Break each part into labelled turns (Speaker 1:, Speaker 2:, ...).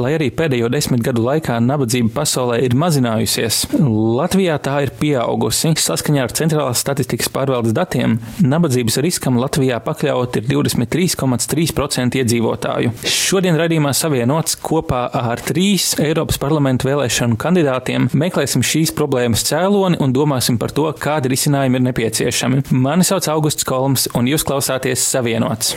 Speaker 1: Lai arī pēdējo desmit gadu laikā nabadzība pasaulē ir mazinājusies, Latvijā tā ir pieaugusi. Saskaņā ar Centrālās statistikas pārvaldes datiem, nabadzības riskam Latvijā pakļaut ir 23,3% iedzīvotāju. Šodien raidījumā savienots kopā ar trīs Eiropas parlamentu vēlēšanu kandidātiem meklēsim šīs problēmas cēloni un domāsim par to, kādi risinājumi ir nepieciešami. Mani sauc Augusts Kolms, un jūs klausāties Savienots.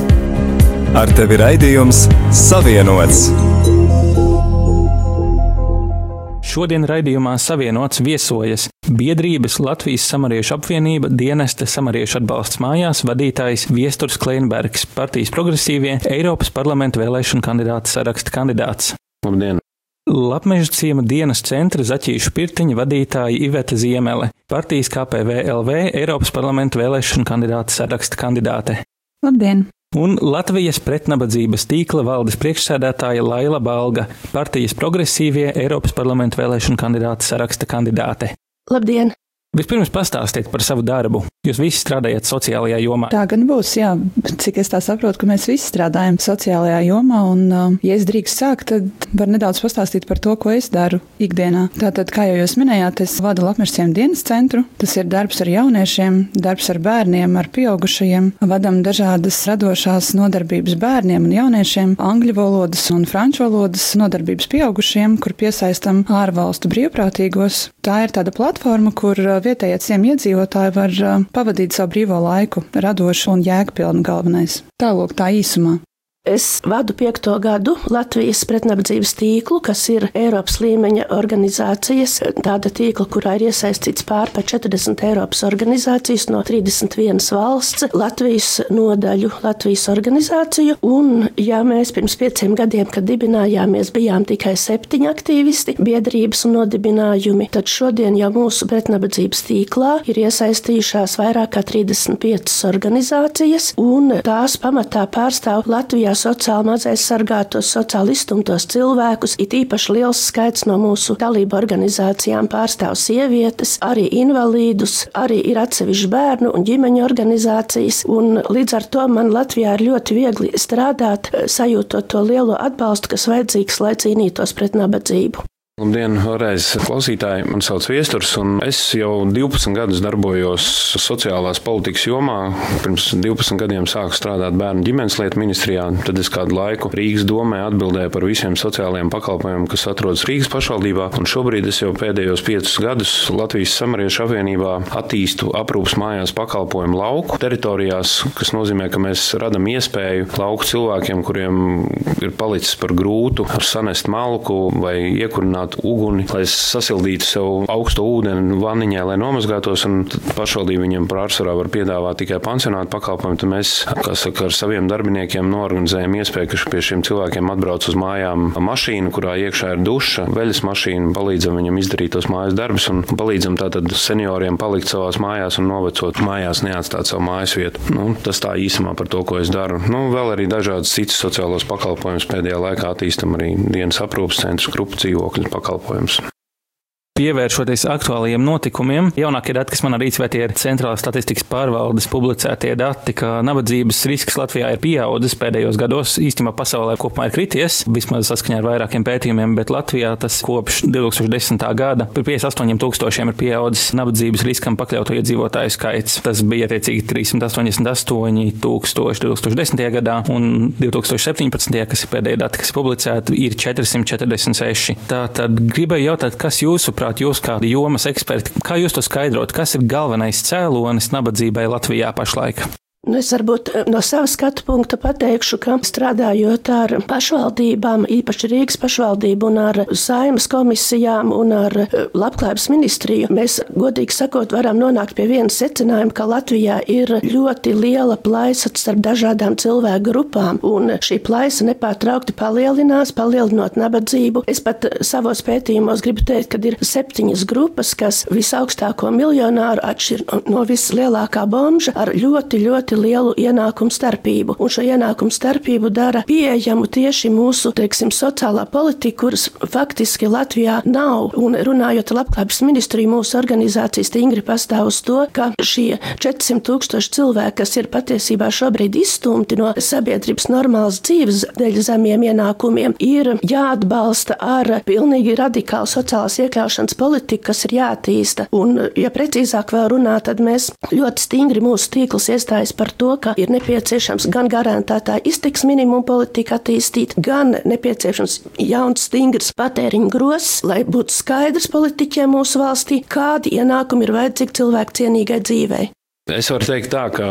Speaker 2: Ar tevi raidījums Savienots!
Speaker 1: Šodien raidījumā savienots viesojas biedrības Latvijas samariešu apvienība dienesta samariešu atbalsts mājās vadītājs Viesturs Kleinbergs, partijas progresīvie Eiropas parlamenta vēlēšanu kandidāta saraksta kandidāts.
Speaker 3: Labdien!
Speaker 1: Lapmeža ciema dienas centra Zaķīšu pirtiņa vadītāja Iveta Ziemele, partijas KPVLV Eiropas parlamenta vēlēšanu kandidāta saraksta kandidāte.
Speaker 4: Labdien!
Speaker 1: Un Latvijas pretnabadzības tīkla valdes priekšsēdētāja Laila Balga, partijas progresīvie Eiropas parlamenta vēlēšanu kandidāta saraksta kandidāte.
Speaker 4: Labdien!
Speaker 1: Vispirms pastāstiet par savu darbu. Jūs visi strādājat sociālajā jomā.
Speaker 4: Tā gan būs, jā. Cik es tā saprotu, ka mēs visi strādājam sociālajā jomā, un, uh, ja es drīkst sākt, tad var nedaudz pastāstīt par to, ko es daru ikdienā. Tātad, kā jau jūs minējāt, es vadu Lapmersiem dienas centru. Tas ir darbs ar jauniešiem, darbs ar bērniem, ar pieaugušajiem. Vadam dažādas radošās nodarbības bērniem un jauniešiem, angļu valodas un franču valodas nodarbības pieaugušiem, kur piesaistam ārvalstu brīvprātīgos. Tā ir tāda platforma, kur uh, vietējie ciem iedzīvotāji var uh, pavadīt savu brīvo laiku radoši un jēgpilni galvenais. Tālāk tā īsumā.
Speaker 5: Es vadu piekto gadu Latvijas pretnabadzības tīklu, kas ir Eiropas līmeņa organizācijas. Tāda tīkla, kurā ir iesaistīts pār pa 40 Eiropas organizācijas no 31 valsts, Latvijas nodaļu, Latvijas organizāciju. Un, ja mēs pirms pieciem gadiem, kad dibinājāmies, bijām tikai septiņi aktīvisti, biedrības un nodibinājumi, tad šodien jau mūsu pretnabadzības tīklā ir iesaistījušās vairāk kā 35 organizācijas, un tās pamatā pārstāv Latvijā sociāli mazais sargātos, sociāli izstumtos cilvēkus. It īpaši liels skaits no mūsu dalību organizācijām pārstāv sievietes, arī invalīdus, arī ir atsevišķi bērnu un ģimeņu organizācijas. Un līdz ar to man Latvijā ir ļoti viegli strādāt, sajūtot to lielo atbalstu, kas vajadzīgs, lai cīnītos pret nabadzību.
Speaker 3: Labdien, vēlreiz klausītāji. Mani sauc Viesturs, un es jau 12 gadus darbojos sociālās politikas jomā. Pirms 12 gadiem sāku strādāt bērnu ģimenes lietu ministrijā. Tad es kādu laiku Rīgas domē atbildēju par visiem sociālajiem pakalpojumiem, kas atrodas Rīgas pašvaldībā. Un šobrīd es jau pēdējos piecus gadus Latvijas samariešu apvienībā attīstu aprūpas mājās pakalpojumu lauku teritorijās, kas nozīmē, ka mēs radam iespēju lauku cilvēkiem, kuriem ir palicis par grūtu sanest malku vai iekurināt uguni, lai sasildītu sev augstu ūdeni vaniņā, lai nomazgātos. Pašvaldība viņiem pārsvarā var piedāvāt tikai pansionātu pakalpojumu. Tad mēs, kā saka, ar saviem darbiniekiem norganizējam iespēju, ka pie šiem cilvēkiem atbrauc uz mājām mašīna, kurā iekšā ir duša, veļas mašīna, palīdzam viņam izdarīt tos mājas darbus un palīdzam tātad senioriem palikt savās mājās un novecot mājās, neatstāt savu mājas vietu. Nu, tas tā īsumā par to, ko es daru. Nu, vēl arī dažādas citas sociālos pakalpojumus pēdējā laikā attīstam arī dienas aprūpas centrus, grupu dzīvokļu pakalpojumus.
Speaker 1: pakalpojums Pievēršoties aktuālajiem notikumiem, jaunākie dati, kas man rīcībā ir centrālās statistikas pārvaldes publicētie dati, ka nabadzības risks Latvijā ir pieaudzis pēdējos gados. Īstenībā pasaulē kopumā ir krities, vismaz saskaņā ar vairākiem pētījumiem, bet Latvijā tas kopš 2010. gada par 58 tūkstošiem ir pieaudzis nabadzības riskam pakļauto iedzīvotāju skaits. Tas bija attiecīgi 388 tūkstoši 2010. gadā un 2017. kas ir pēdējie dati, kas ir publicēti, ir 446. Tātad gribēju jautāt, kas jūsu Manuprāt, jūs kā jomas eksperti, kā jūs to skaidrot, kas ir galvenais cēlonis nabadzībai Latvijā pašlaik?
Speaker 5: Nu, es varbūt eh, no sava skatu punkta pateikšu, ka strādājot ar pašvaldībām, īpaši Rīgas pašvaldību un ar saimas komisijām un ar eh, labklājības ministriju, mēs godīgi sakot varam nonākt pie viena secinājuma, ka Latvijā ir ļoti liela plaisa starp dažādām cilvēku grupām, un šī plaisa nepārtraukti palielinās, palielinot nabadzību. Es pat eh, savos pētījumos gribu teikt, ka ir septiņas grupas, kas visaugstāko miljonāru atšķir no vislielākā bomža ar ļoti, ļoti ļoti lielu ienākumu starpību. Un šo ienākumu starpību dara pieejamu tieši mūsu, teiksim, sociālā politika, kuras faktiski Latvijā nav. Un runājot ar labklājības ministriju, mūsu organizācija stingri pastāv uz to, ka šie 400 tūkstoši cilvēki, kas ir patiesībā šobrīd izstumti no sabiedrības normālas dzīves dēļ zemiem ienākumiem, ir jāatbalsta ar pilnīgi radikālu sociālās iekļaušanas politiku, kas ir jātīsta. Un, ja precīzāk vēl runā, tad mēs ļoti stingri mūsu tīkls iestājas par to, ka ir nepieciešams gan garantētā iztiks minimuma politika attīstīt, gan nepieciešams jauns, stingrs patēriņa grozs, lai būtu skaidrs politiķiem mūsu valstī, kādi ienākumi ir vajadzīgi cilvēku cienīgai dzīvei.
Speaker 3: Es varu teikt, tā, ka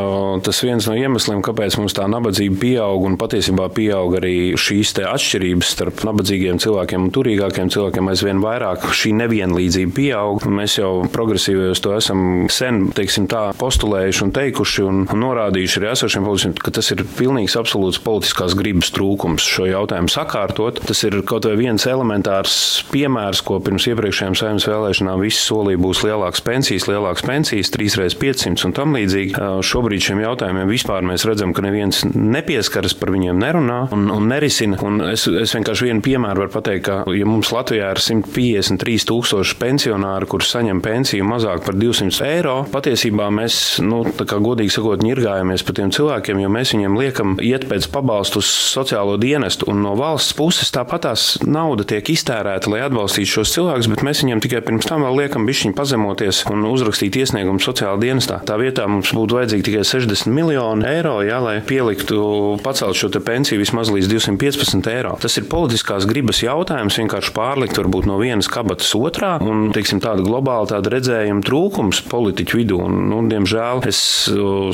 Speaker 3: tas viens no iemesliem, kāpēc mums tā nabadzība pieaug, un patiesībā pieaug arī šīs atšķirības starp nabadzīgiem cilvēkiem un turīgākiem cilvēkiem, aizvien vairāk šī nevienlīdzība pieaug. Mēs jau progresīvajos to esam sen teiksim, tā, postulējuši un teikuši un, un norādījuši arī esošiem politiķiem, ka tas ir pilnīgs absolūts politiskās gribas trūkums šo jautājumu sakārtot. Tas ir kaut vai viens elementārs piemērs, ko pirms iepriekšējām saimnes vēlēšanām visi solīja būs lielākas pensijas, lielākas pensijas, 3x500 tam līdzīgi. Šobrīd šiem jautājumiem vispār mēs redzam, ka neviens nepieskaras par viņiem, nerunā un, un nerisina. Un es, es vienkārši vienu piemēru varu pateikt, ka, ja mums Latvijā ir 153 tūkstoši pensionāri, kurus saņem pensiju mazāk par 200 eiro, patiesībā mēs, nu, tā kā godīgi sakot, ņirgājamies par tiem cilvēkiem, jo mēs viņiem liekam iet pēc pabalstu uz sociālo dienestu, un no valsts puses tāpatās nauda tiek iztērēta, lai atbalstītu šos cilvēkus, bet mēs viņiem tikai pirms tam vēl liekam bišķiņu pazemoties un uzrakstīt iesniegumu sociālā dienestā. Tā vietā vietā mums būtu vajadzīgi tikai 60 miljoni eiro, jā, lai pieliktu pacelt šo pensiju vismaz līdz 215 eiro. Tas ir politiskās gribas jautājums, vienkārši pārlikt varbūt no vienas kabatas otrā, un teiksim, tāda globāla tāda redzējuma trūkums politiķu vidū. Un, nu, diemžēl es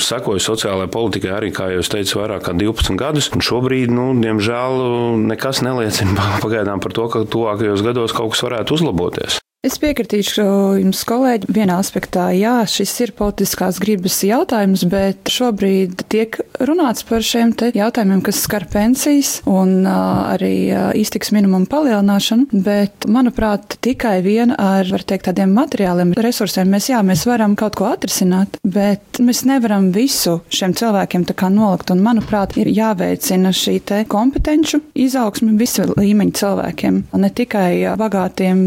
Speaker 3: sekoju sociālajai politikai arī, kā jau teicu, vairāk kā 12 gadus, un šobrīd, nu, diemžēl, nekas neliecina pagaidām par to, ka tuvākajos gados kaut kas varētu uzlaboties.
Speaker 4: Es piekritīšu jums, kolēģi, vienā aspektā. Jā, šis ir politiskās gribas jautājums, bet šobrīd tiek runāts par šiem jautājumiem, kas skar pensijas un uh, arī uh, iztiks minimumu palielināšanu. Bet, manuprāt, tikai vien ar, teikt, tādiem materiāliem resursiem mēs, jā, mēs varam kaut ko atrisināt, bet mēs nevaram visu šiem cilvēkiem nolikt. Un, manuprāt, ir jāveicina šī te kompetenču izaugsme visu līmeņu cilvēkiem, ne tikai bagātiem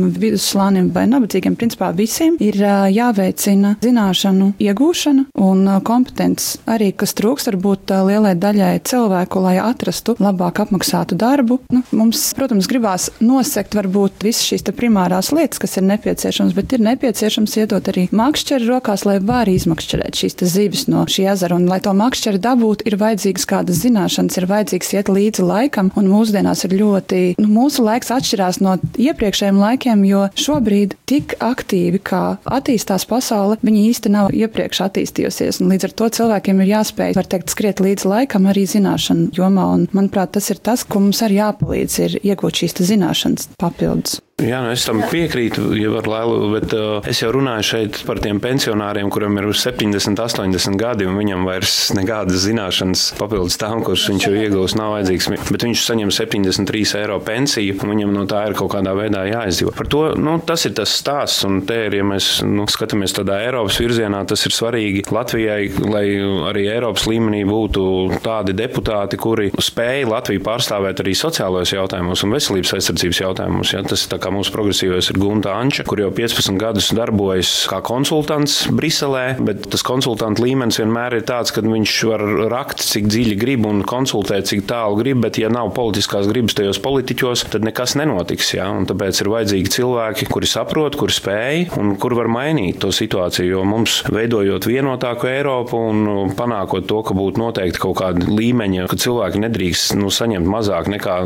Speaker 4: vidusslānim vai nabadzīgiem, principā visiem ir jāveicina zināšanu iegūšana un kompetences. Arī, kas trūks varbūt lielai daļai cilvēku, lai atrastu labāk apmaksātu darbu. Nu, mums, protams, gribās nosekt varbūt visas šīs primārās lietas, kas ir nepieciešamas, bet ir nepieciešams iedot arī makšķeri rokās, lai var izmakšķerēt šīs zivis no šī ezera. Un, lai to makšķeri dabūtu, ir vajadzīgas kādas zināšanas, ir vajadzīgs iet līdzi laikam, un mūsdienās ir ļoti, nu, mūsu laiks atšķirās no iepriekšējiem laikiem, jo šobrīd šobrīd tik aktīvi, kā attīstās pasaule, viņi īsti nav iepriekš attīstījusies. Līdz ar to cilvēkiem ir jāspēj, var teikt, skriet līdz laikam arī zināšanu jomā. Un, manuprāt, tas ir tas, ko mums arī jāpalīdz, ir iegūt šīs zināšanas papildus.
Speaker 3: Jā, nu es tam piekrītu, ja var lēlu, bet uh, es jau runāju šeit par tiem pensionāriem, kuriem ir 70, 80 gadi, un viņam vairs nekādas zināšanas papildus tām, kuras viņš jau iegūst, nav vajadzīgs. Bet viņš saņem 73 eiro pensiju, un viņam no tā ir kaut kādā veidā jāizdzīvo. Par to nu, tas ir tas stāsts, un te ir, ja mēs nu, skatāmies tādā Eiropas virzienā, tas ir svarīgi Latvijai, lai arī Eiropas līmenī būtu tādi deputāti, kuri spēj Latviju pārstāvēt arī sociālajos jautājumos un veselības aizsardzības jautājumos. Ja? Tas ir kā mūsu progresīvais ir Gunta Anča, kur jau 15 gadus darbojas kā konsultants Briselē, bet tas konsultanta līmenis vienmēr ir tāds, ka viņš var rakt, cik dziļi grib un konsultēt, cik tālu grib, bet ja nav politiskās gribas tajos politiķos, tad nekas nenotiks. Ja? Un tāpēc ir vajadzīgi cilvēki, kuri saprot, kuri spēj un kur var mainīt to situāciju. Jo mums veidojot vienotāku Eiropu un panākot to, ka būtu noteikti kaut kāda līmeņa, ka cilvēki nedrīkst nu, saņemt mazāk nekā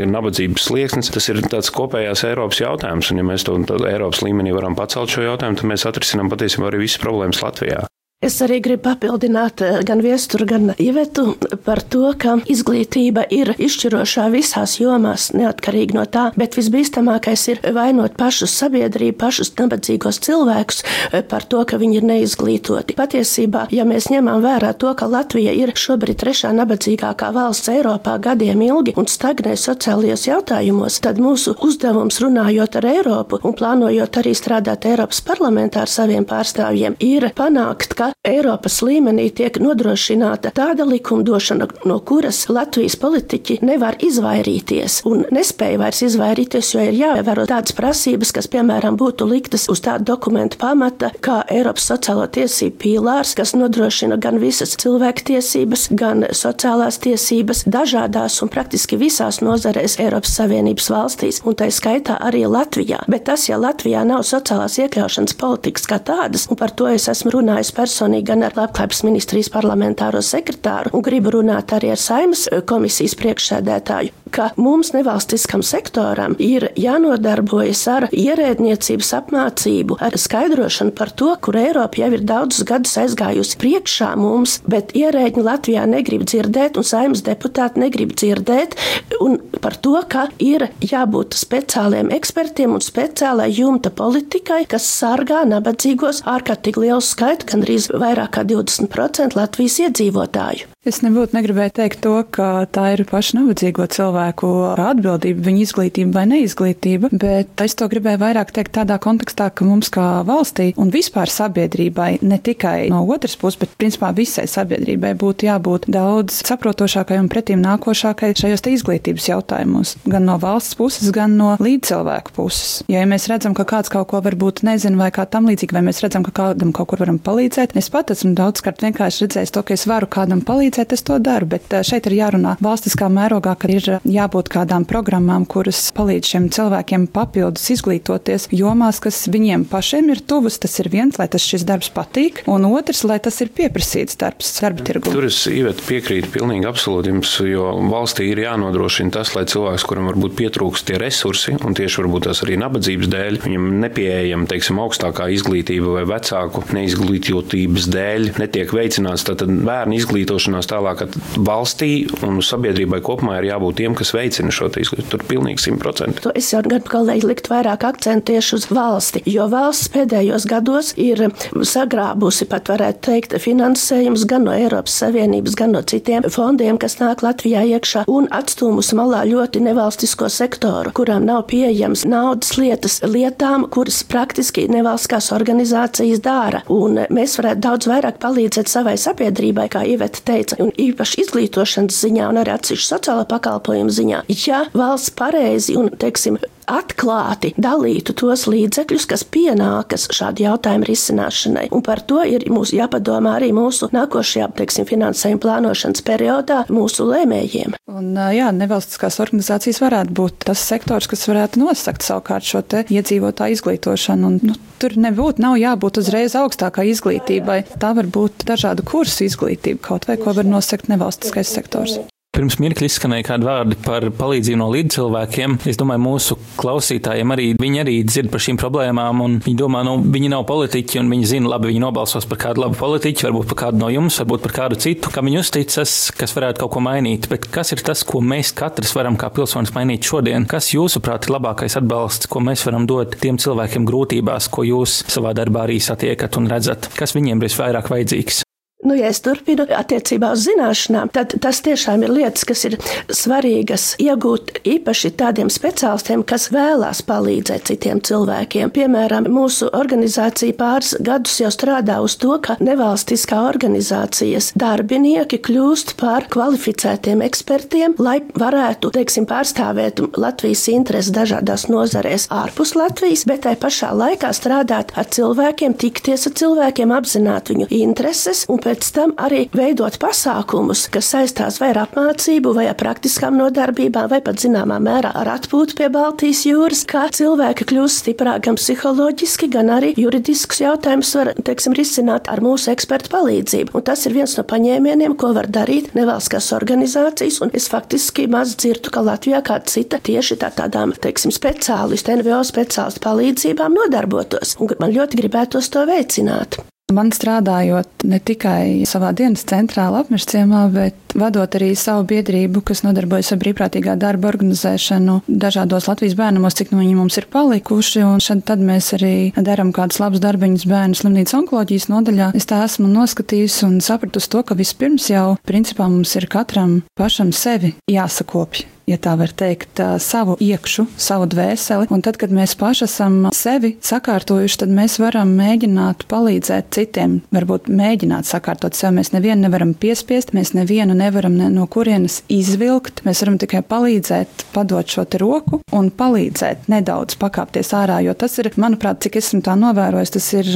Speaker 3: ir nabadzības slieksnis, tas ir tāds kopējās Eiropas Eiropas jautājums. Un, ja mēs to Eiropas līmenī varam pacelt šo jautājumu, tad mēs atrisinām patiesībā arī visas problēmas Latvijā.
Speaker 5: Es arī gribu papildināt eh, gan viesturu, gan ievetu par to, ka izglītība ir izšķirošā visās jomās, neatkarīgi no tā, bet visbīstamākais ir vainot pašus sabiedrību, pašus nabadzīgos cilvēkus eh, par to, ka viņi ir neizglītoti. Patiesībā, ja mēs ņemam vērā to, ka Latvija ir šobrīd trešā nabadzīgākā valsts Eiropā gadiem ilgi un stagnē sociālajos jautājumos, tad mūsu uzdevums runājot ar Eiropu un plānojot arī strādāt Eiropas parlamentā ar saviem pārstāvjiem, ir panākt, ka Eiropas līmenī tiek nodrošināta tāda likumdošana, no kuras Latvijas politiķi nevar izvairīties un nespēja vairs izvairīties, jo ir jāievēro tādas prasības, kas, piemēram, būtu liktas uz tādu dokumentu pamata, kā Eiropas sociālo tiesību pīlārs, kas nodrošina gan visas cilvēktiesības, gan sociālās tiesības dažādās un praktiski visās nozarēs Eiropas Savienības valstīs, un tā skaitā arī Latvijā. Bet tas, ja Latvijā nav sociālās iekļaušanas politikas kā tādas, un par to es esmu runājis personīgi, personīgi, gan ar Labklājības ministrijas parlamentāro sekretāru un gribu runāt arī ar Saimas komisijas priekšsēdētāju ka mums nevalstiskam sektoram ir jānodarbojas ar ierēdniecības apmācību, ar skaidrošanu par to, kur Eiropa jau ir daudzus gadus aizgājusi priekšā mums, bet ierēģi Latvijā negrib dzirdēt, un saimnes deputāti negrib dzirdēt, un par to, ka ir jābūt speciāliem ekspertiem un speciālai jumta politikai, kas sargā nabadzīgos ārkārtīgi lielu skaitu, gan arī vairāk kā 20% Latvijas iedzīvotāju.
Speaker 4: Es nebūtu negribēju teikt to, ka tā ir paša nabadzīgo cilvēku atbildība, viņa izglītība vai neizglītība, bet es to gribēju vairāk teikt tādā kontekstā, ka mums kā valstī un vispār sabiedrībai, ne tikai no otras puses, bet principā visai sabiedrībai būtu jābūt daudz saprotošākai un pretīm nākošākai šajos izglītības jautājumos, gan no valsts puses, gan no līdzcilvēku puses. Jo, ja mēs redzam, ka kāds kaut ko varbūt nezina vai kā tam līdzīgi, vai mēs redzam, ka kādam kaut kur varam palīdzēt, es pat esmu daudzkārt vienkārši redzējis to, ka es varu kādam palīdzēt palīdzēt, es to daru, bet šeit ir jārunā valstiskā mērogā, ka ir jābūt kādām programmām, kuras palīdz šiem cilvēkiem papildus izglītoties jomās, kas viņiem pašiem ir tuvas. Tas ir viens, lai tas šis darbs patīk, un otrs, lai tas ir pieprasīts darbs darba tirgu.
Speaker 3: Tur es īvet piekrītu pilnīgi absolūti jums, jo valstī ir jānodrošina tas, lai cilvēks, kuram varbūt pietrūkst tie resursi, un tieši varbūt tas arī nabadzības dēļ, viņam nepieejama, teiksim, augstākā izglītība vai vecāku neizglītotības dēļ netiek veicināts. Tātad bērnu izglītošanā jāapzinās tālāk, ka valstī un sabiedrībai kopumā ir jābūt tiem, kas veicina šo izglītību. Tur pilnīgi simtprocentīgi.
Speaker 5: Es jau gribu kolēģi likt vairāk akcentu tieši uz valsti, jo valsts pēdējos gados ir sagrābusi, pat varētu teikt, finansējums gan no Eiropas Savienības, gan no citiem fondiem, kas nāk Latvijā iekšā, un atstūmus malā ļoti nevalstisko sektoru, kurām nav pieejams naudas lietas lietām, kuras praktiski nevalstiskās organizācijas dara. Un mēs varētu daudz vairāk palīdzēt savai sabiedrībai, kā Iveta teica teica, un īpaši izglītošanas ziņā un arī atsevišķu sociālā pakalpojumu ziņā, ja valsts pareizi un, teiksim, atklāti dalītu tos līdzekļus, kas pienākas šādu jautājumu risināšanai. Un par to ir mums jāpadomā arī mūsu nākošajā, teiksim, finansējuma plānošanas periodā mūsu lēmējiem.
Speaker 4: Un, jā, nevalstiskās organizācijas varētu būt tas sektors, kas varētu nosakt savukārt šo iedzīvotāju izglītošanu. Un, nu, tur nebūtu, nav jābūt uzreiz augstākai izglītībai. Tā var būt dažādu kursu izglītība, kaut vai ko var nosakt nevalstiskais sektors.
Speaker 1: Pirms mirkļa izskanēja kādi vārdi par palīdzību no līdzcilvēkiem. Es domāju, mūsu klausītājiem arī viņi arī dzird par šīm problēmām, un viņi domā, nu, viņi nav politiķi, un viņi zina, labi, viņi nobalsos par kādu labu politiķu, varbūt par kādu no jums, varbūt par kādu citu, kam viņi uzticas, kas varētu kaut ko mainīt. Bet kas ir tas, ko mēs katrs varam kā pilsonis mainīt šodien? Kas, jūsuprāt, ir labākais atbalsts, ko mēs varam dot tiem cilvēkiem grūtībās, ko jūs savā darbā arī satiekat un redzat? Kas viņiem ir visvairāk vajadzīgs?
Speaker 5: Nu, ja es turpinu attiecībā uz zināšanām, tad tas tiešām ir lietas, kas ir svarīgas iegūt īpaši tādiem speciālistiem, kas vēlās palīdzēt citiem cilvēkiem. Piemēram, mūsu organizācija pāris gadus jau strādā uz to, ka nevalstiskā organizācijas darbinieki kļūst par kvalificētiem ekspertiem, lai varētu, teiksim, pārstāvēt Latvijas intereses dažādās nozarēs ārpus Latvijas, bet tai pašā laikā strādāt ar cilvēkiem, tikties ar cilvēkiem, apzināt viņu intereses un pēc tam arī veidot pasākumus, kas saistās vai ar apmācību, vai ar praktiskām nodarbībām, vai pat zināmā mērā ar atpūtu pie Baltijas jūras, kā cilvēki kļūst stiprāk gan psiholoģiski, gan arī juridisks jautājums var, teiksim, risināt ar mūsu ekspertu palīdzību. Un tas ir viens no paņēmieniem, ko var darīt nevalstiskās organizācijas, un es faktiski maz dzirdu, ka Latvijā kāda cita tieši tā tādām, teiksim, speciālistu, NVO speciālistu palīdzībām nodarbotos, un man ļoti gribētos to veicināt.
Speaker 4: Man strādājot ne tikai savā dienas centrā, apmežciemā, bet vadot arī savu biedrību, kas nodarbojas ar brīvprātīgā darba organizēšanu dažādos Latvijas bērnamos, cik no viņi mums ir palikuši. Un šad tad mēs arī darām kādus labus darbiņus bērnu slimnīcas onkoloģijas nodaļā. Es tā esmu noskatījusi un sapratusi to, ka vispirms jau principā mums ir katram pašam sevi jāsakopja ja tā var teikt, savu iekšu, savu dvēseli. Un tad, kad mēs paši esam sevi sakārtojuši, tad mēs varam mēģināt palīdzēt citiem. Varbūt mēģināt sakārtot sevi. Mēs nevienu nevaram piespiest, mēs nevienu nevaram ne no kurienes izvilkt. Mēs varam tikai palīdzēt, padot šo roku un palīdzēt nedaudz pakāpties ārā. Jo tas ir, manuprāt, cik esmu tā novērojis, tas ir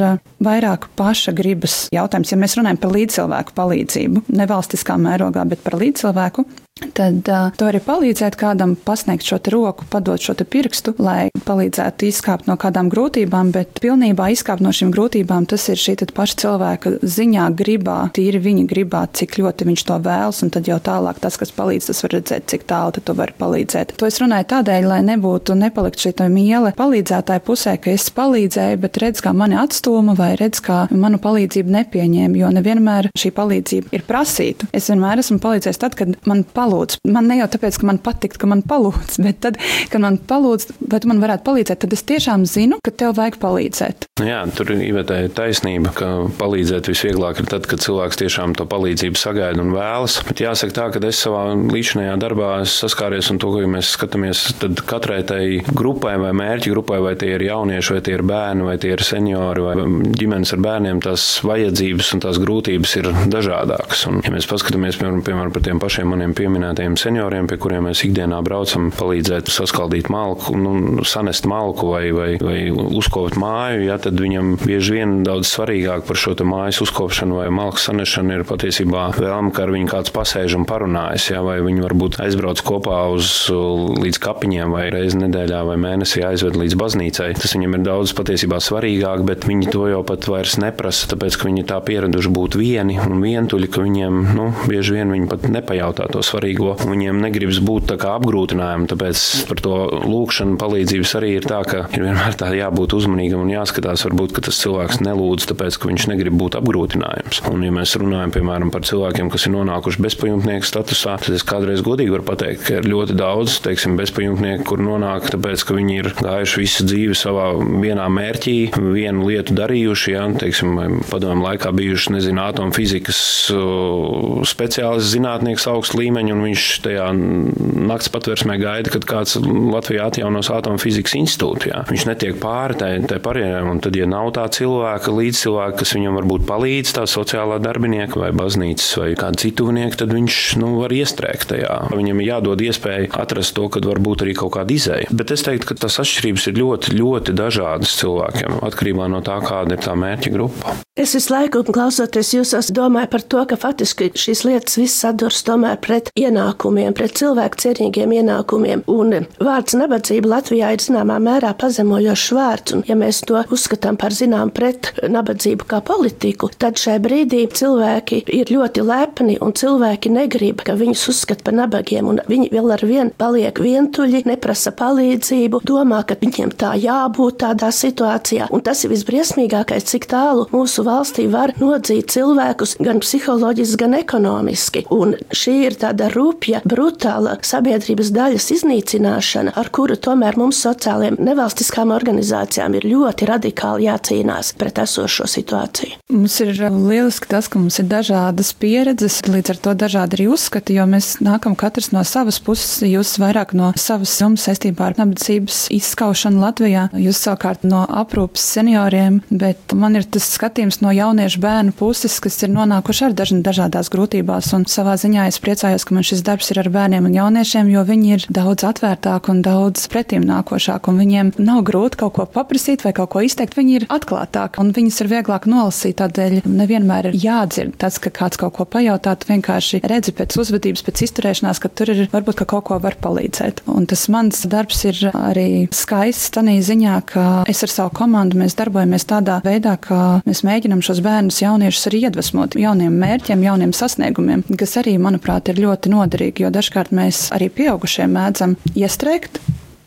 Speaker 4: vairāk paša gribas jautājums. Ja mēs runājam par līdzcilvēku palīdzību, nevalstiskā mērogā, bet par līdzcilvēku, tad uh, to arī palīdzēt kādam pasniegt šo roku, padot šo pirkstu, lai palīdzētu izkāpt no kādām grūtībām, bet pilnībā izkāpt no šīm grūtībām tas ir šī paša cilvēka ziņā, gribā, tīri viņa gribā, cik ļoti viņš to vēlas, un tad jau tālāk tas, kas palīdz, tas var redzēt, cik tālu tu vari palīdzēt. To es runāju tādēļ, lai nebūtu nepalikt šī miele palīdzētāja pusē, ka es palīdzēju, bet redz, kā mani atstūma vai redz, kā manu palīdzību nepieņēma, jo nevienmēr šī palīdzība ir prasīta. Es vienmēr esmu palīdzējis tad, kad man palīdz palūdz. Man ne jau tāpēc, ka man patīk, ka man palūdz, bet tad, kad man palūdz, vai tu man varētu palīdzēt, tad es tiešām zinu, ka tev vajag palīdzēt.
Speaker 3: Jā, tur ir taisnība, ka palīdzēt visvieglāk ir tad, kad cilvēks tiešām to palīdzību sagaida un vēlas. Bet jāsaka tā, ka es savā līdzinājā darbā saskāries un to, ka mēs skatāmies, tad katrai tai grupai vai mērķi grupai, vai tie ir jaunieši, vai tie ir bērni, vai tie ir seniori, vai ģimenes ar bērniem, tās vajadzības un tās grūtības ir dažādākas. Un, ja mēs paskatāmies, piemēram, par tiem pašiem maniem piemēriem, pieminētajiem senioriem, pie kuriem mēs ikdienā braucam, palīdzēt saskaldīt malku, nu, sanest malku vai, vai, vai uzkopt māju, ja, tad viņam bieži vien daudz svarīgāk par šo mājas uzkopšanu vai malku sanešanu ir patiesībā vēlme, ka ar viņu kāds pasēž un parunājas, ja, vai viņi varbūt aizbrauc kopā uz līdz kapiņiem vai reizi nedēļā vai mēnesī aizved līdz baznīcai. Tas viņam ir daudz patiesībā svarīgāk, bet viņi to jau pat vairs neprasa, tāpēc, ka viņi tā pieraduši būt vieni un vientuļi, ka viņiem, nu, bieži vien viņi pat nepajautā to svarīgāko svarīgo. Viņiem negribas būt tā kā apgrūtinājumi, tāpēc par to lūkšanu palīdzības arī ir tā, ka ir vienmēr tā jābūt uzmanīgam un jāskatās, varbūt, ka tas cilvēks nelūdz, tāpēc, ka viņš negrib būt apgrūtinājums. Un, ja mēs runājam, piemēram, par cilvēkiem, kas ir nonākuši bezpajumtnieku statusā, tad es kādreiz godīgi varu pateikt, ka ir ļoti daudz, teiksim, bezpajumtnieku, kur nonāk, tāpēc, ka viņi ir gājuši visu dzīvi savā vienā mērķī, vienu lietu darījuši, ja, teiksim, padomu laikā bijuši, nezinu, atomfizikas speciālists, zinātnieks augsta līmeņa, un viņš tajā nakts patvērsmē gaida, kad kāds Latvijā atjaunos atomufizikas institūtu. Jā. Viņš netiek pāri tai barjerai, un tad, ja nav tā cilvēka, līdzcilvēka, kas viņam varbūt palīdz, tā sociālā darbinieka vai baznīcas vai kāda cituvnieka, tad viņš nu, var iestrēgt tajā. Viņam ir jādod iespēja atrast to, kad varbūt arī kaut kāda izēja. Bet es teiktu, ka tas atšķirības ir ļoti, ļoti dažādas cilvēkiem, atkarībā no tā, kāda ir tā mērķa grupa.
Speaker 5: Es visu laiku klausoties jūsos, domāju par to, ka faktiski šīs lietas viss sadurs tomēr pret ienākumiem, pret cilvēku cienīgiem ienākumiem. Un vārds nabadzība Latvijā ir zināmā mērā pazemojošs vārds, un ja mēs to uzskatām par zinām pret nabadzību kā politiku, tad šai brīdī cilvēki ir ļoti lepni un cilvēki negrib, ka viņus uzskata par nabagiem, un viņi vēl ar vienu paliek vientuļi, neprasa palīdzību, domā, ka viņiem tā jābūt tādā situācijā, un tas ir visbriesmīgākais, cik tālu mūsu valstī var nodzīt cilvēkus gan psiholoģiski, gan ekonomiski. Un šī ir tāda rupja, brutāla sabiedrības daļas iznīcināšana, ar kuru tomēr mums sociālajiem nevalstiskām organizācijām ir ļoti radikāli jācīnās pret esošo situāciju.
Speaker 4: Mums ir lieliski tas, ka mums ir dažādas pieredzes, līdz ar to dažādi arī uzskati, jo mēs nākam katrs no savas puses, jūs vairāk no savas jums saistībā ar nabadzības izskaušanu Latvijā, jūs savukārt no aprūpas senioriem, bet man ir tas skatījums no jauniešu bērnu puses, kas ir nonākuši ar dažādās grūtībās. Un savā ziņā es priecājos, ka man šis darbs ir ar bērniem un jauniešiem, jo viņi ir daudz atvērtāki un daudz pretim nākošāki. Un viņiem nav grūti kaut ko paprasīt vai kaut ko izteikt. Viņi ir atklātāki un viņus ir vieglāk nolasīt. Tādēļ nevienmēr ir jādzird tas, ka kāds kaut ko pajautā. Vienkārši redzi pēc uzvedības, pēc izturēšanās, ka tur ir varbūt ka kaut ko var palīdzēt. Un tas mans darbs ir arī skaists tādā ziņā, ka es ar savu komandu mēs darbojamies tādā veidā, ka mēs mēģinam šos bērnus, jauniešus arī iedvesmot jauniem mērķiem, jauniem sasniegumiem, kas arī, manuprāt, ir ļoti noderīgi, jo dažkārt mēs arī pieaugušie mēdzam iestrēgt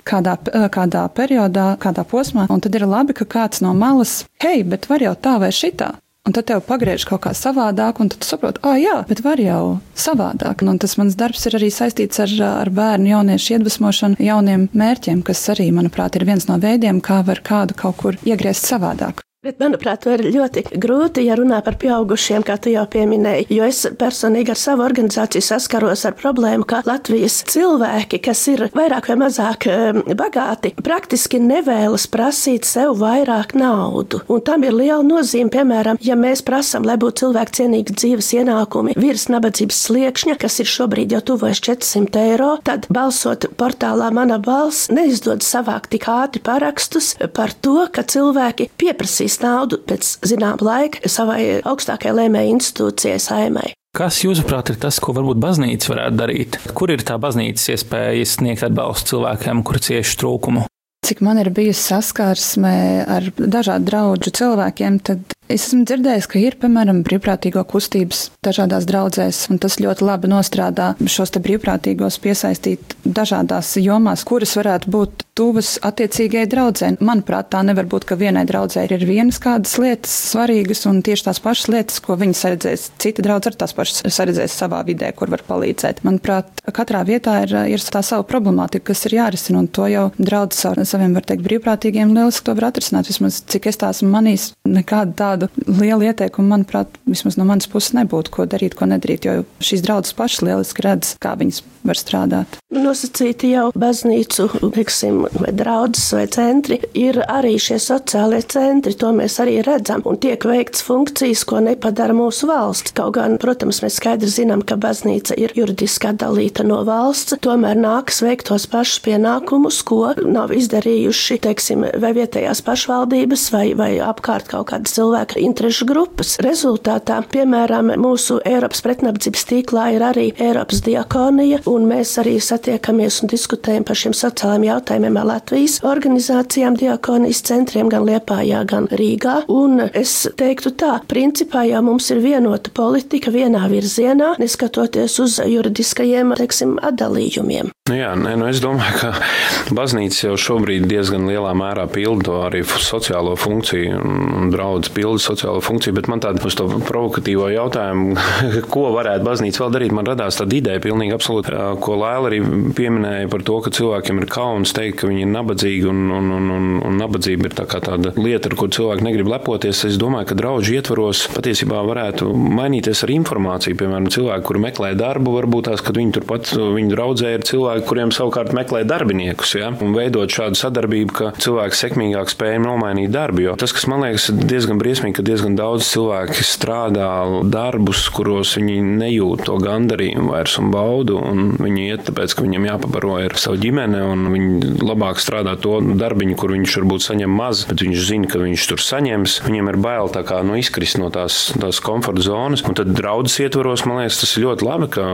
Speaker 4: kādā, kādā periodā, kādā posmā, un tad ir labi, ka kāds no malas, hei, bet var jau tā vai šitā. Un tad tev pagriež kaut kā savādāk, un tu saproti, ah, jā, bet var jau savādāk. Un tas mans darbs ir arī saistīts ar, ar bērnu jauniešu iedvesmošanu, jauniem mērķiem, kas arī, manuprāt, ir viens no veidiem, kā var kādu kaut kur iegriezt savādāk.
Speaker 5: Bet, manuprāt, to ir ļoti grūti, ja runā par pieaugušiem, kā tu jau pieminēji. Jo es personīgi ar savu organizāciju saskaros ar problēmu, ka Latvijas cilvēki, kas ir vairāk vai mazāk um, bagāti, praktiski nevēlas prasīt sev vairāk naudu. Un tam ir liela nozīme, piemēram, ja mēs prasām, lai būtu cilvēku cienīgi dzīves ienākumi virs nabadzības sliekšņa, kas ir šobrīd jau tuvojas 400 eiro, tad balsot portālā Mana balss neizdodas savākt tik ātri parakstus par to, ka cilvēki pieprasīs atdalīs naudu pēc zināma laika savai augstākajai lēmēji institūcijai saimai.
Speaker 1: Kas, jūsuprāt, ir tas, ko varbūt baznīca varētu darīt? Kur ir tā baznīcas iespēja sniegt atbalstu cilvēkiem, kuri cieši trūkumu?
Speaker 4: Cik man ir bijusi saskarsme ar dažādu draugu cilvēkiem, tad Es esmu dzirdējis, ka ir, piemēram, brīvprātīgo kustības dažādās draudzēs, un tas ļoti labi nostrādā šos brīvprātīgos piesaistīt dažādās jomās, kuras varētu būt tuvas attiecīgajai draudzē. Manuprāt, tā nevar būt, ka vienai draudzē ir vienas kādas lietas svarīgas, un tieši tās pašas lietas, ko viņi saredzēs, cita draudze ar tās pašas saredzēs savā vidē, kur var palīdzēt. Manuprāt, katrā vietā ir, ir tā sava problemātika, kas ir jārisina, un to jau draudzes ar saviem, var teikt, brīvprātīgiem lieliski to var atrisināt. Vismaz cik es tās manīs, nekāda tāda tādu lielu ieteikumu, manuprāt, vismaz no manas puses nebūtu, ko darīt, ko nedarīt, jo šīs draudzes pašas lieliski redz, kā viņas var strādāt.
Speaker 5: Nosacīti jau baznīcu, teiksim, vai draudzes vai centri ir arī šie sociālie centri, to mēs arī redzam, un tiek veikts funkcijas, ko nepadara mūsu valsts. Kaut gan, protams, mēs skaidri zinām, ka baznīca ir juridiski atdalīta no valsts, tomēr nāks veikt tos pašus pienākumus, ko nav izdarījuši, teiksim, vai vietējās pašvaldības vai, vai apkārt kaut kāda cilvēka cilvēku interešu grupas. Rezultātā, piemēram, mūsu Eiropas pretnabadzības tīklā ir arī Eiropas diakonija, un mēs arī satiekamies un diskutējam par šiem sociālajiem jautājumiem ar Latvijas organizācijām, diakonijas centriem gan Liepājā, gan Rīgā. Un es teiktu tā, principā jau mums ir vienota politika vienā virzienā, neskatoties uz juridiskajiem, teiksim, atdalījumiem.
Speaker 3: Nu jā, nē, nu es domāju, ka baznīca jau šobrīd diezgan lielā mērā pilda arī sociālo funkciju un draudz pilda sociālo funkciju, bet man tāda uz to provokatīvo jautājumu, ko varētu baznīca vēl darīt, man radās tāda ideja pilnīgi absolūti, ko Lēla arī pieminēja par to, ka cilvēkiem ir kauns teikt, ka viņi ir nabadzīgi un, un, un, un, un nabadzība ir tā kā tāda lieta, ar ko cilvēki negrib lepoties. Es domāju, ka draudži ietvaros patiesībā varētu mainīties ar informāciju. Piemēram, cilvēki, kuri meklē darbu, varbūt tās, kad viņi turpat viņu draudzē ir cilvēki, kuriem savukārt meklē darbiniekus, ja? un veidot šādu sadarbību, ka cilvēks sekmīgāk spēj nomainīt darbu. Jo tas, kas man liekas diezgan briesmīgi, ka diezgan daudz cilvēki strādā darbus, kuros viņi nejūt to gandarījumu vairs un baudu, un viņi iet tāpēc, ka viņiem jāpabaro ar savu ģimeni, un viņi labāk strādā to darbiņu, kur viņš varbūt saņem maz, bet viņš zina, ka viņš tur saņems. Viņiem ir bail kā nu, izkrist no tās, tās komforta zonas, un tad draudzes ietvaros, man liekas, tas ir ļoti labi, ka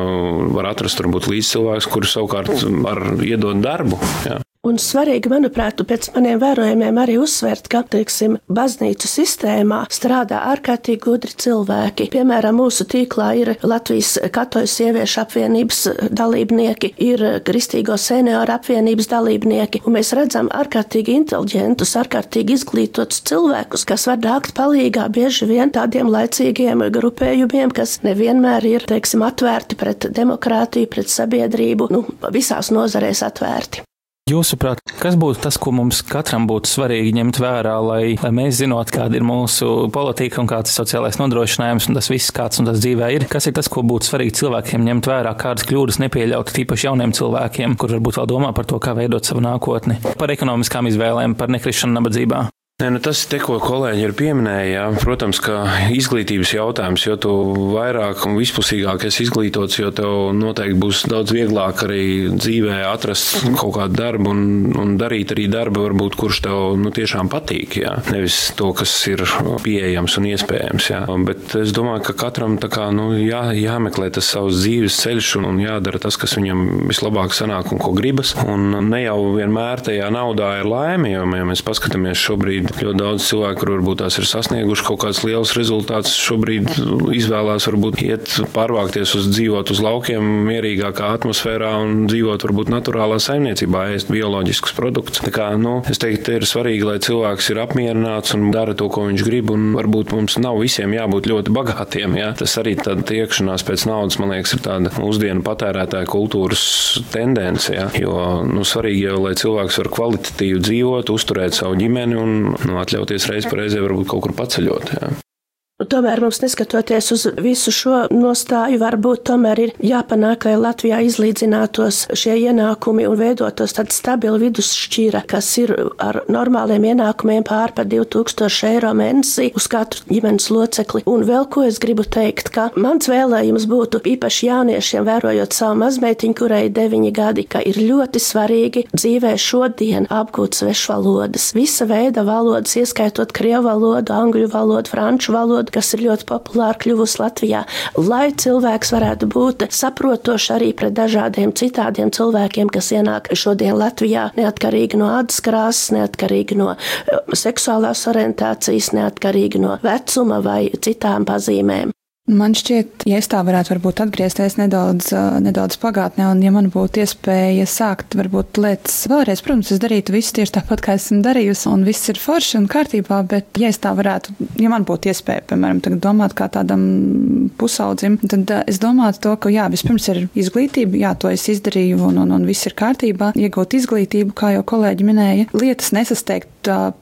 Speaker 3: var atrast varbūt līdz cilvēks, kurš savukārt var iedot darbu. Jā.
Speaker 5: Un svarīgi, manuprāt, pēc maniem vērojumiem arī uzsvērt, ka, teiksim, baznīcu sistēmā strādā ārkārtīgi gudri cilvēki. Piemēram, mūsu tīklā ir Latvijas katoļu sieviešu apvienības dalībnieki, ir Kristīgo senioru apvienības dalībnieki, un mēs redzam ārkārtīgi inteliģentus, ārkārtīgi izglītotus cilvēkus, kas var nākt palīgā bieži vien tādiem laicīgiem grupējumiem, kas nevienmēr ir, teiksim, atvērti pret demokrātiju, pret sabiedrību, nu, visās nozarēs atvērti.
Speaker 1: Jūsuprāt, kas būtu tas, ko mums katram būtu svarīgi ņemt vērā, lai, lai mēs zinātu, kāda ir mūsu politika un kāds ir sociālais nodrošinājums un tas viss, kāds un tas dzīvē ir? Kas ir tas, ko būtu svarīgi cilvēkiem ņemt vērā, kādas kļūdas nepieļaut, tīpaši jauniem cilvēkiem, kur varbūt vēl domā par to, kā veidot savu nākotni, par ekonomiskām izvēlēm, par nekrišanu nabadzībā?
Speaker 3: Nē, nu tas, te, ko kolēģi ir pieminējuši, jā, protams, ka izglītības jautājums, jo tu vairāk un vispusīgāk esi izglītots, jo tev noteikti būs daudz vieglāk arī dzīvē atrast kaut kādu darbu un, un darīt arī darbu, varbūt, kurš tev nu, tiešām patīk. Jā. Nevis to, kas ir pieejams un iespējams. Jā. Bet es domāju, ka katram kā, nu, jā, jāmeklē tas savs dzīves ceļš un, un jādara tas, kas viņam vislabāk sanāk un ko gribas. Un ne jau vienmēr tajā naudā ir laime, jo, ja mēs paskatāmies šobrīd ļoti daudz cilvēku, kur varbūt tās ir sasnieguši kaut kāds liels rezultāts, šobrīd izvēlās varbūt iet pārvākties uz dzīvot uz laukiem mierīgākā atmosfērā un dzīvot varbūt naturālā saimniecībā, ēst bioloģiskus produktus. Tā kā, nu, es teiktu, ir svarīgi, lai cilvēks ir apmierināts un dara to, ko viņš grib, un varbūt mums nav visiem jābūt ļoti bagātiem. Ja? Tas arī tāda tiekšanās pēc naudas, man liekas, ir tāda mūsdienu patērētāja kultūras tendence. Ja? Jo nu, svarīgi jau, lai cilvēks var kvalitatīvi dzīvot, uzturēt savu ģimeni un nu, atļauties reiz reizē varbūt kaut kur paceļot. Ja?
Speaker 5: Tomēr mums, neskatoties uz visu šo nostāju, varbūt tomēr ir jāpanāk, lai Latvijā izlīdzinātos šie ienākumi un veidotos tāda stabila vidusšķira, kas ir ar normāliem ienākumiem pār par 2000 eiro mēnesī uz katru ģimenes locekli. Un vēl ko es gribu teikt, ka mans vēlējums būtu īpaši jauniešiem, vērojot savu mazmeitiņu, kurai ir 9 gadi, ka ir ļoti svarīgi dzīvē šodien apgūt svešvalodas. Visa veida valodas, ieskaitot krievu valodu, angļu valodu, franču valodu, kas ir ļoti populāra kļuvusi Latvijā, lai cilvēks varētu būt saprotošs arī pret dažādiem citādiem cilvēkiem, kas ienāk šodien Latvijā, neatkarīgi no ādas krāsas, neatkarīgi no eh, seksuālās orientācijas, neatkarīgi no vecuma vai citām pazīmēm.
Speaker 4: Man šķiet, ja es tā varētu varbūt atgriezties nedaudz, nedaudz pagātnē, un ja man būtu iespēja sākt varbūt lietas vēlreiz, protams, es darītu visu tieši tāpat, kā esmu darījusi, un viss ir forši un kārtībā, bet ja es tā varētu, ja man būtu iespēja, piemēram, tagad domāt kā tādam pusaudzim, tad es domātu to, ka jā, vispirms ir izglītība, jā, to es izdarīju, un, un, un viss ir kārtībā, iegūt izglītību, kā jau kolēģi minēja, lietas nesasteigt,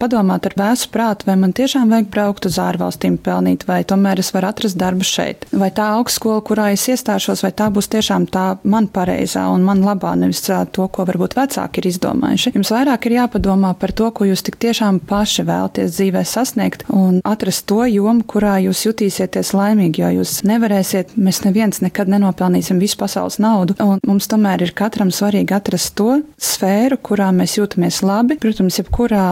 Speaker 4: padomāt ar vēsu prātu, vai man tiešām vajag braukt uz ārvalstīm pelnīt, vai tomēr es varu atrast darbu šeit. Vai tā augstskola, kurā es iestāšos, vai tā būs tiešām tā man pareizā un man labā, nevis to, ko varbūt vecāki ir izdomājuši. Jums vairāk ir jāpadomā par to, ko jūs tik tiešām paši vēlaties dzīvē sasniegt un atrast to jomu, kurā jūs jutīsieties laimīgi, jo jūs nevarēsiet, mēs neviens nekad nenopelnīsim visu pasaules naudu, un mums tomēr ir katram svarīgi atrast to sfēru, kurā mēs jūtamies labi. Protams, jebkurā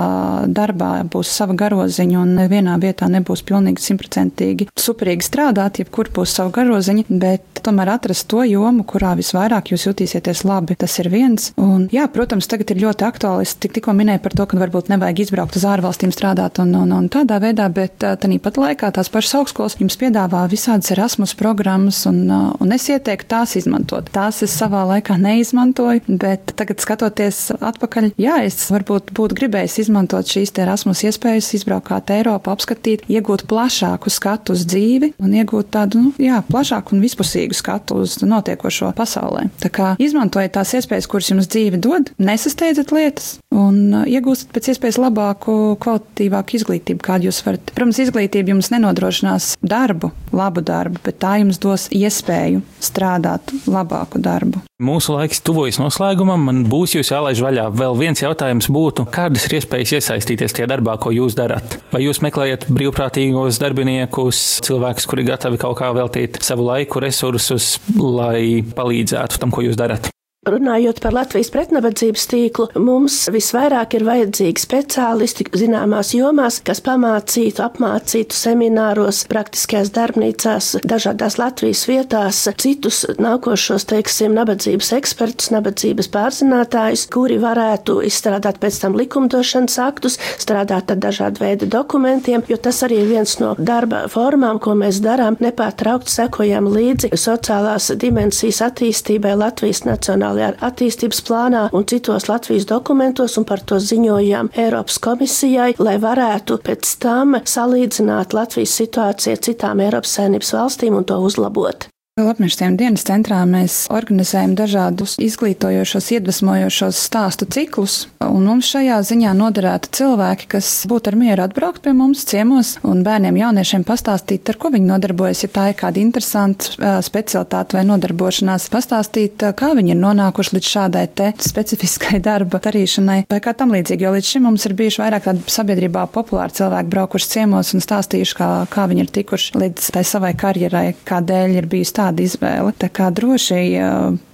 Speaker 4: darbā būs sava garoziņa un nevienā vietā nebūs pilnīgi simtprocentīgi superīgi strādāt jebkur būs savu garoziņu, bet tomēr atrast to jomu, kurā visvairāk jūs jutīsieties labi. Tas ir viens. Un, jā, protams, tagad ir ļoti aktuāli. Es tik, tikko minēju par to, ka varbūt nevajag izbraukt uz ārvalstīm strādāt un, un, un tādā veidā, bet tāpat laikā tās pašas augstskolas jums piedāvā visādas Erasmus programmas, un, un es ieteiktu tās izmantot. Tās es savā laikā neizmantoju, bet tagad skatoties atpakaļ, jā, es varbūt būtu gribējis izmantot šīs Erasmus iespējas, izbraukt Eiropā, apskatīt, iegūt plašāku skatu uz dzīvi un iegūt tādu nu, jā, plašāku un vispusīgu skatu uz notiekošo pasaulē. Tā kā izmantojiet tās iespējas, kuras jums dzīve dod, nesasteidzat lietas un uh, iegūstat pēc iespējas labāku, kvalitatīvāku izglītību, kādu jūs varat. Protams, izglītība jums nenodrošinās darbu, labu darbu, bet tā jums dos iespēju strādāt labāku darbu.
Speaker 1: Mūsu laiks tuvojas noslēgumam, man būs jūs jālaiž vaļā. Vēl viens jautājums būtu, kādas ir iespējas iesaistīties tajā darbā, ko jūs darat? Vai jūs meklējat brīvprātīgos darbiniekus, cilvēkus, kuri gatavi kaut kā veltīt savu laiku, resursus, lai palīdzētu tam, ko jūs darat?
Speaker 5: Runājot par Latvijas pretnabadzības tīklu, mums visvairāk ir vajadzīgi speciālisti zināmās jomās, kas pamācītu, apmācītu semināros, praktiskajās darbnīcās, dažādās Latvijas vietās, citus nākošos, teiksim, nabadzības ekspertus, nabadzības pārzinātājus, kuri varētu izstrādāt pēc tam likumdošanas aktus, strādāt ar dažādu veidu dokumentiem, jo tas arī ir viens no darba formām, ko mēs darām, nepārtraukt sekojam līdzi sociālās dimensijas attīstībai Latvijas nacionālajā nacionālajā attīstības plānā un citos Latvijas dokumentos un par to ziņojām Eiropas komisijai, lai varētu pēc tam salīdzināt Latvijas situāciju ar citām Eiropas saimnības valstīm un to uzlabot.
Speaker 4: Lapmešiem dienas centrā mēs organizējam dažādus izglītojošos, iedvesmojošos stāstu ciklus, un mums šajā ziņā noderētu cilvēki, kas būtu ar mieru atbraukt pie mums ciemos un bērniem, jauniešiem pastāstīt, ar ko viņi nodarbojas, ja tā ir kāda interesanta specialitāte vai nodarbošanās, pastāstīt, kā viņi ir nonākuši līdz šādai te specifiskai darba darīšanai vai kā tam līdzīgi, jo līdz šim mums ir bijuši vairāk tādi sabiedrībā populāri cilvēki braukuši ciemos un stāstījuši, kā, kā viņi ir tikuši līdz tai savai karjerai, kādēļ ir bijusi tā tāda izvēle. Tā kā droši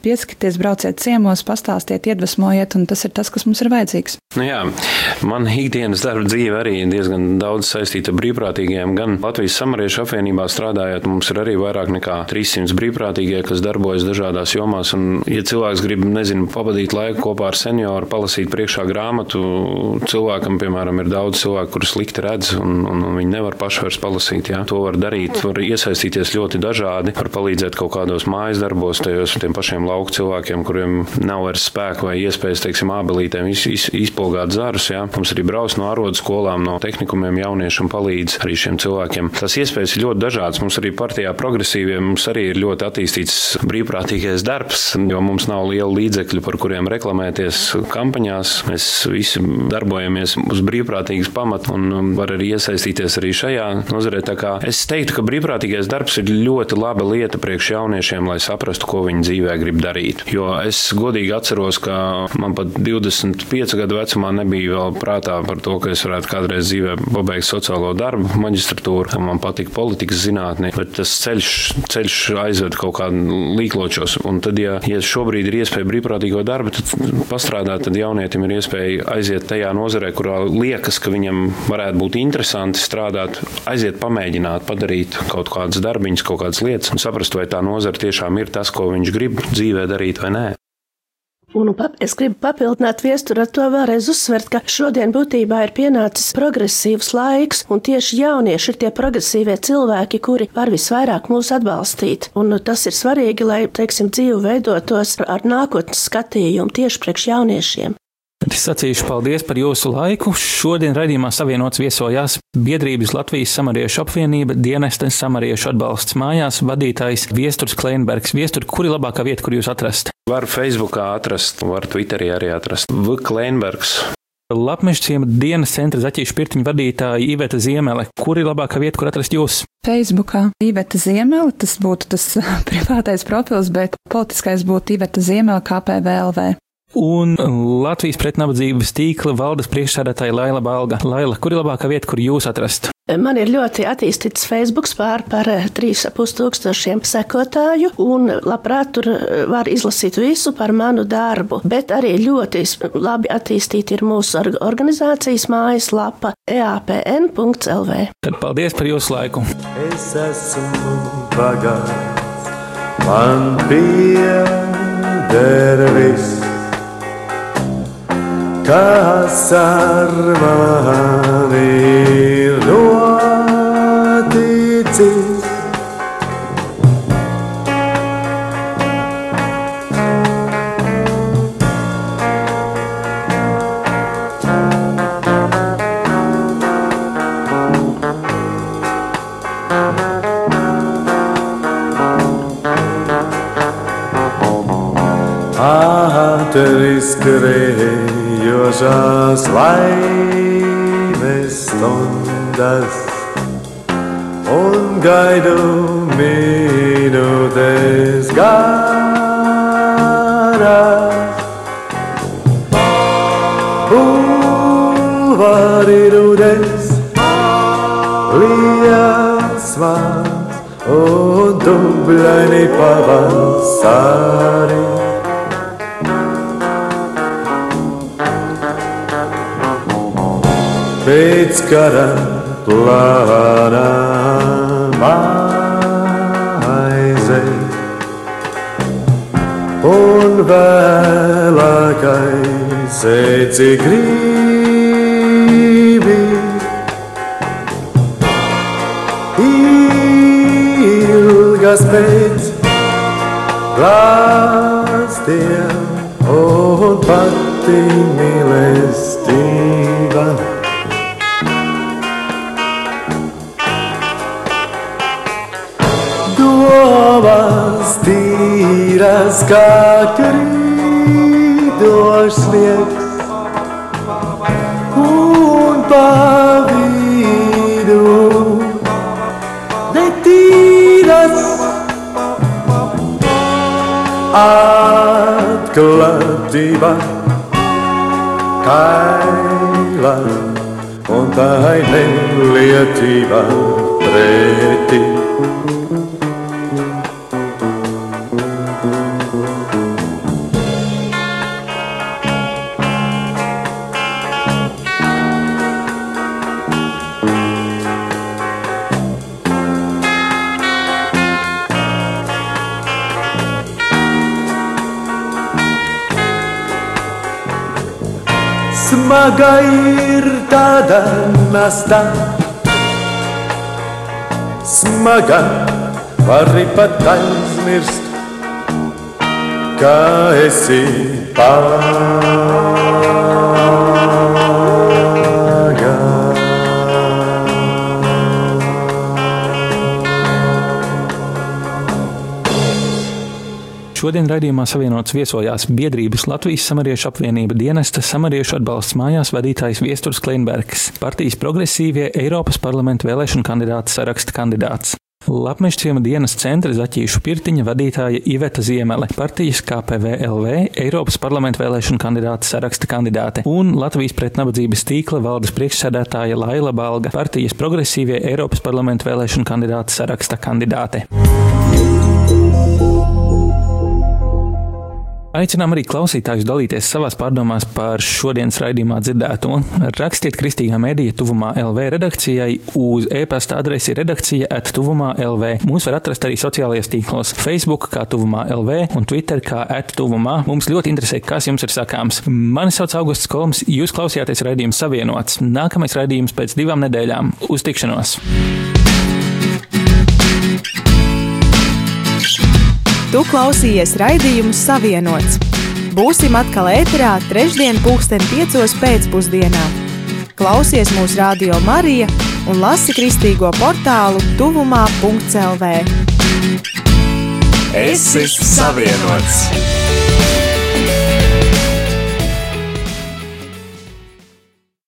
Speaker 4: pieskatieties, brauciet ciemos, pastāstiet, iedvesmojiet, un tas ir tas, kas mums ir vajadzīgs.
Speaker 3: Nu jā, man ikdienas darba dzīve arī diezgan daudz saistīta ar brīvprātīgiem. Gan Latvijas samariešu apvienībā strādājot, mums ir arī vairāk nekā 300 brīvprātīgie, kas darbojas dažādās jomās. Un, ja cilvēks grib, nezinu, pavadīt laiku kopā ar senioru, palasīt priekšā grāmatu, cilvēkam, piemēram, ir daudz cilvēku, kurus slikti redz, un, un viņi nevar paši vairs palasīt. Jā. To var darīt, var iesaistīties ļoti dažādi, var palīdzēt kaut kādos mājas darbos, tajos tiem pašiem lauku cilvēkiem, kuriem nav vairs spēka vai iespējas, teiksim, ābelītēm iz, iz, izpolgāt zarus. Jā. Mums arī brauc no arodu skolām, no tehnikumiem jaunieši un palīdz arī šiem cilvēkiem. Tas iespējas ir ļoti dažādas. Mums arī partijā progresīviem mums arī ir ļoti attīstīts brīvprātīgais darbs, jo mums nav liela līdzekļu, par kuriem reklamēties kampaņās. Mēs visi darbojamies uz brīvprātīgas pamata un var arī iesaistīties arī šajā nozarē. Es teiktu, ka brīvprātīgais darbs ir ļoti laba lieta priekš jauniešiem, lai saprastu, ko viņi dzīvē grib darīt. Jo es godīgi atceros, ka man pat 25 gadu vecumā nebija vēl prātā par to, ka es varētu kādreiz dzīvē pabeigt sociālo darbu, maģistratūru. Man patika politikas zinātnē, bet tas ceļš, ceļš aizved kaut kādā līkločos. Un tad, ja, ja šobrīd ir iespēja brīvprātīgo darbu, pastrādāt, tad jaunietim ir iespēja aiziet tajā nozarē, kurā liekas, ka viņam varētu būt interesanti strādāt, aiziet pamēģināt, padarīt kaut kādas darbiņas, kaut kādas lietas un saprast, vai tā nozara tiešām ir tas, ko viņš grib dzīvē darīt vai nē.
Speaker 5: Un es gribu papildināt viesturu ar to vēlreiz uzsvert, ka šodien būtībā ir pienācis progresīvs laiks, un tieši jaunieši ir tie progresīvie cilvēki, kuri var visvairāk mūs atbalstīt. Un tas ir svarīgi, lai, teiksim, dzīve veidotos ar nākotnes skatījumu tieši priekš jauniešiem.
Speaker 1: Es sacīšu paldies par jūsu laiku. Šodien raidījumā savienots viesojās biedrības Latvijas samariešu apvienība dienesta samariešu atbalsts mājās vadītājs Viesturs Kleinbergs. Viestur, kur ir labākā vieta, kur jūs atrast?
Speaker 3: Var Facebookā atrast, var Twitterī arī atrast. V. Kleinbergs.
Speaker 1: Lapmeža ciemata dienas centra zaķīšu pirtiņu vadītāja Iveta Ziemele. Kur ir labākā vieta, kur atrast jūs?
Speaker 4: Facebookā Iveta Ziemele, tas būtu tas privātais profils, bet politiskais būtu Iveta Ziemele KPVLV
Speaker 1: un Latvijas pretnabadzības tīkla valdes priekšsēdētāja Laila Balga. Laila, kur ir labākā vieta, kur jūs atrast?
Speaker 5: Man ir ļoti attīstīts Facebook pār par 3,5 tūkstošiem sekotāju, un labprāt tur var izlasīt visu par manu darbu. Bet arī ļoti labi attīstīta ir mūsu organizācijas mājaslapa eapn.lv.
Speaker 1: Tad paldies par jūsu laiku!
Speaker 6: Es esmu bagāts, man pieder viss kas ar mani ir noticis. Griežās laimes stundas un gaidu minūtes garās. Bulvāri rudens, liesmās un dubļaini pavasari. Pēc kara plānā maize. Un vēlākais sēci gribi. Ilgas pēc glāstiem un pati mīlestība. Domās tīras kā krītošs liekas un pa vidu netīras atklātība kaila un tā nelietība pretī. Smaga ir tāda nasta. Smaga vari pat aizmirst, ka esi pagā.
Speaker 1: Šodien raidījumā savienots viesojās biedrības Latvijas samariešu apvienība dienesta samariešu atbalsts mājās vadītājs Viesturs Klinbergs, partijas progresīvie Eiropas parlamenta vēlēšanu kandidāta saraksta kandidāts. Lapmešciema dienas centra Zaķīšu Pirtiņa vadītāja Iveta Ziemele, partijas KPVLV, Eiropas parlamenta vēlēšanu kandidāta saraksta kandidāte un Latvijas pretnabadzības tīkla valdes priekšsēdētāja Laila Balga, partijas progresīvie Eiropas parlamenta vēlēšanu kandidāta saraksta kandidāte. Aicinām arī klausītājus dalīties savās pārdomās par šodienas raidījumā dzirdēto. Rakstiet kristīgā mēdīja tuvumā LV redakcijai uz e-pasta adresi redakcija at tuvumā LV. Mūs var atrast arī sociālajos tīklos Facebook kā tuvumā LV un Twitter kā at tuvumā. Mums ļoti interesē, kas jums ir sakāms. Mani sauc Augusts Kolms, jūs klausījāties raidījums savienots. Nākamais raidījums pēc divām nedēļām. Uz tikšanos!
Speaker 7: Tu klausījies raidījumu Savienots. Būsim atkal ēterā trešdien, pulksten piecos pēcpusdienā. Klausies mūsu radio Marija un lasi kristīgo portālu tuvumā.lv.
Speaker 2: Es esmu savienots!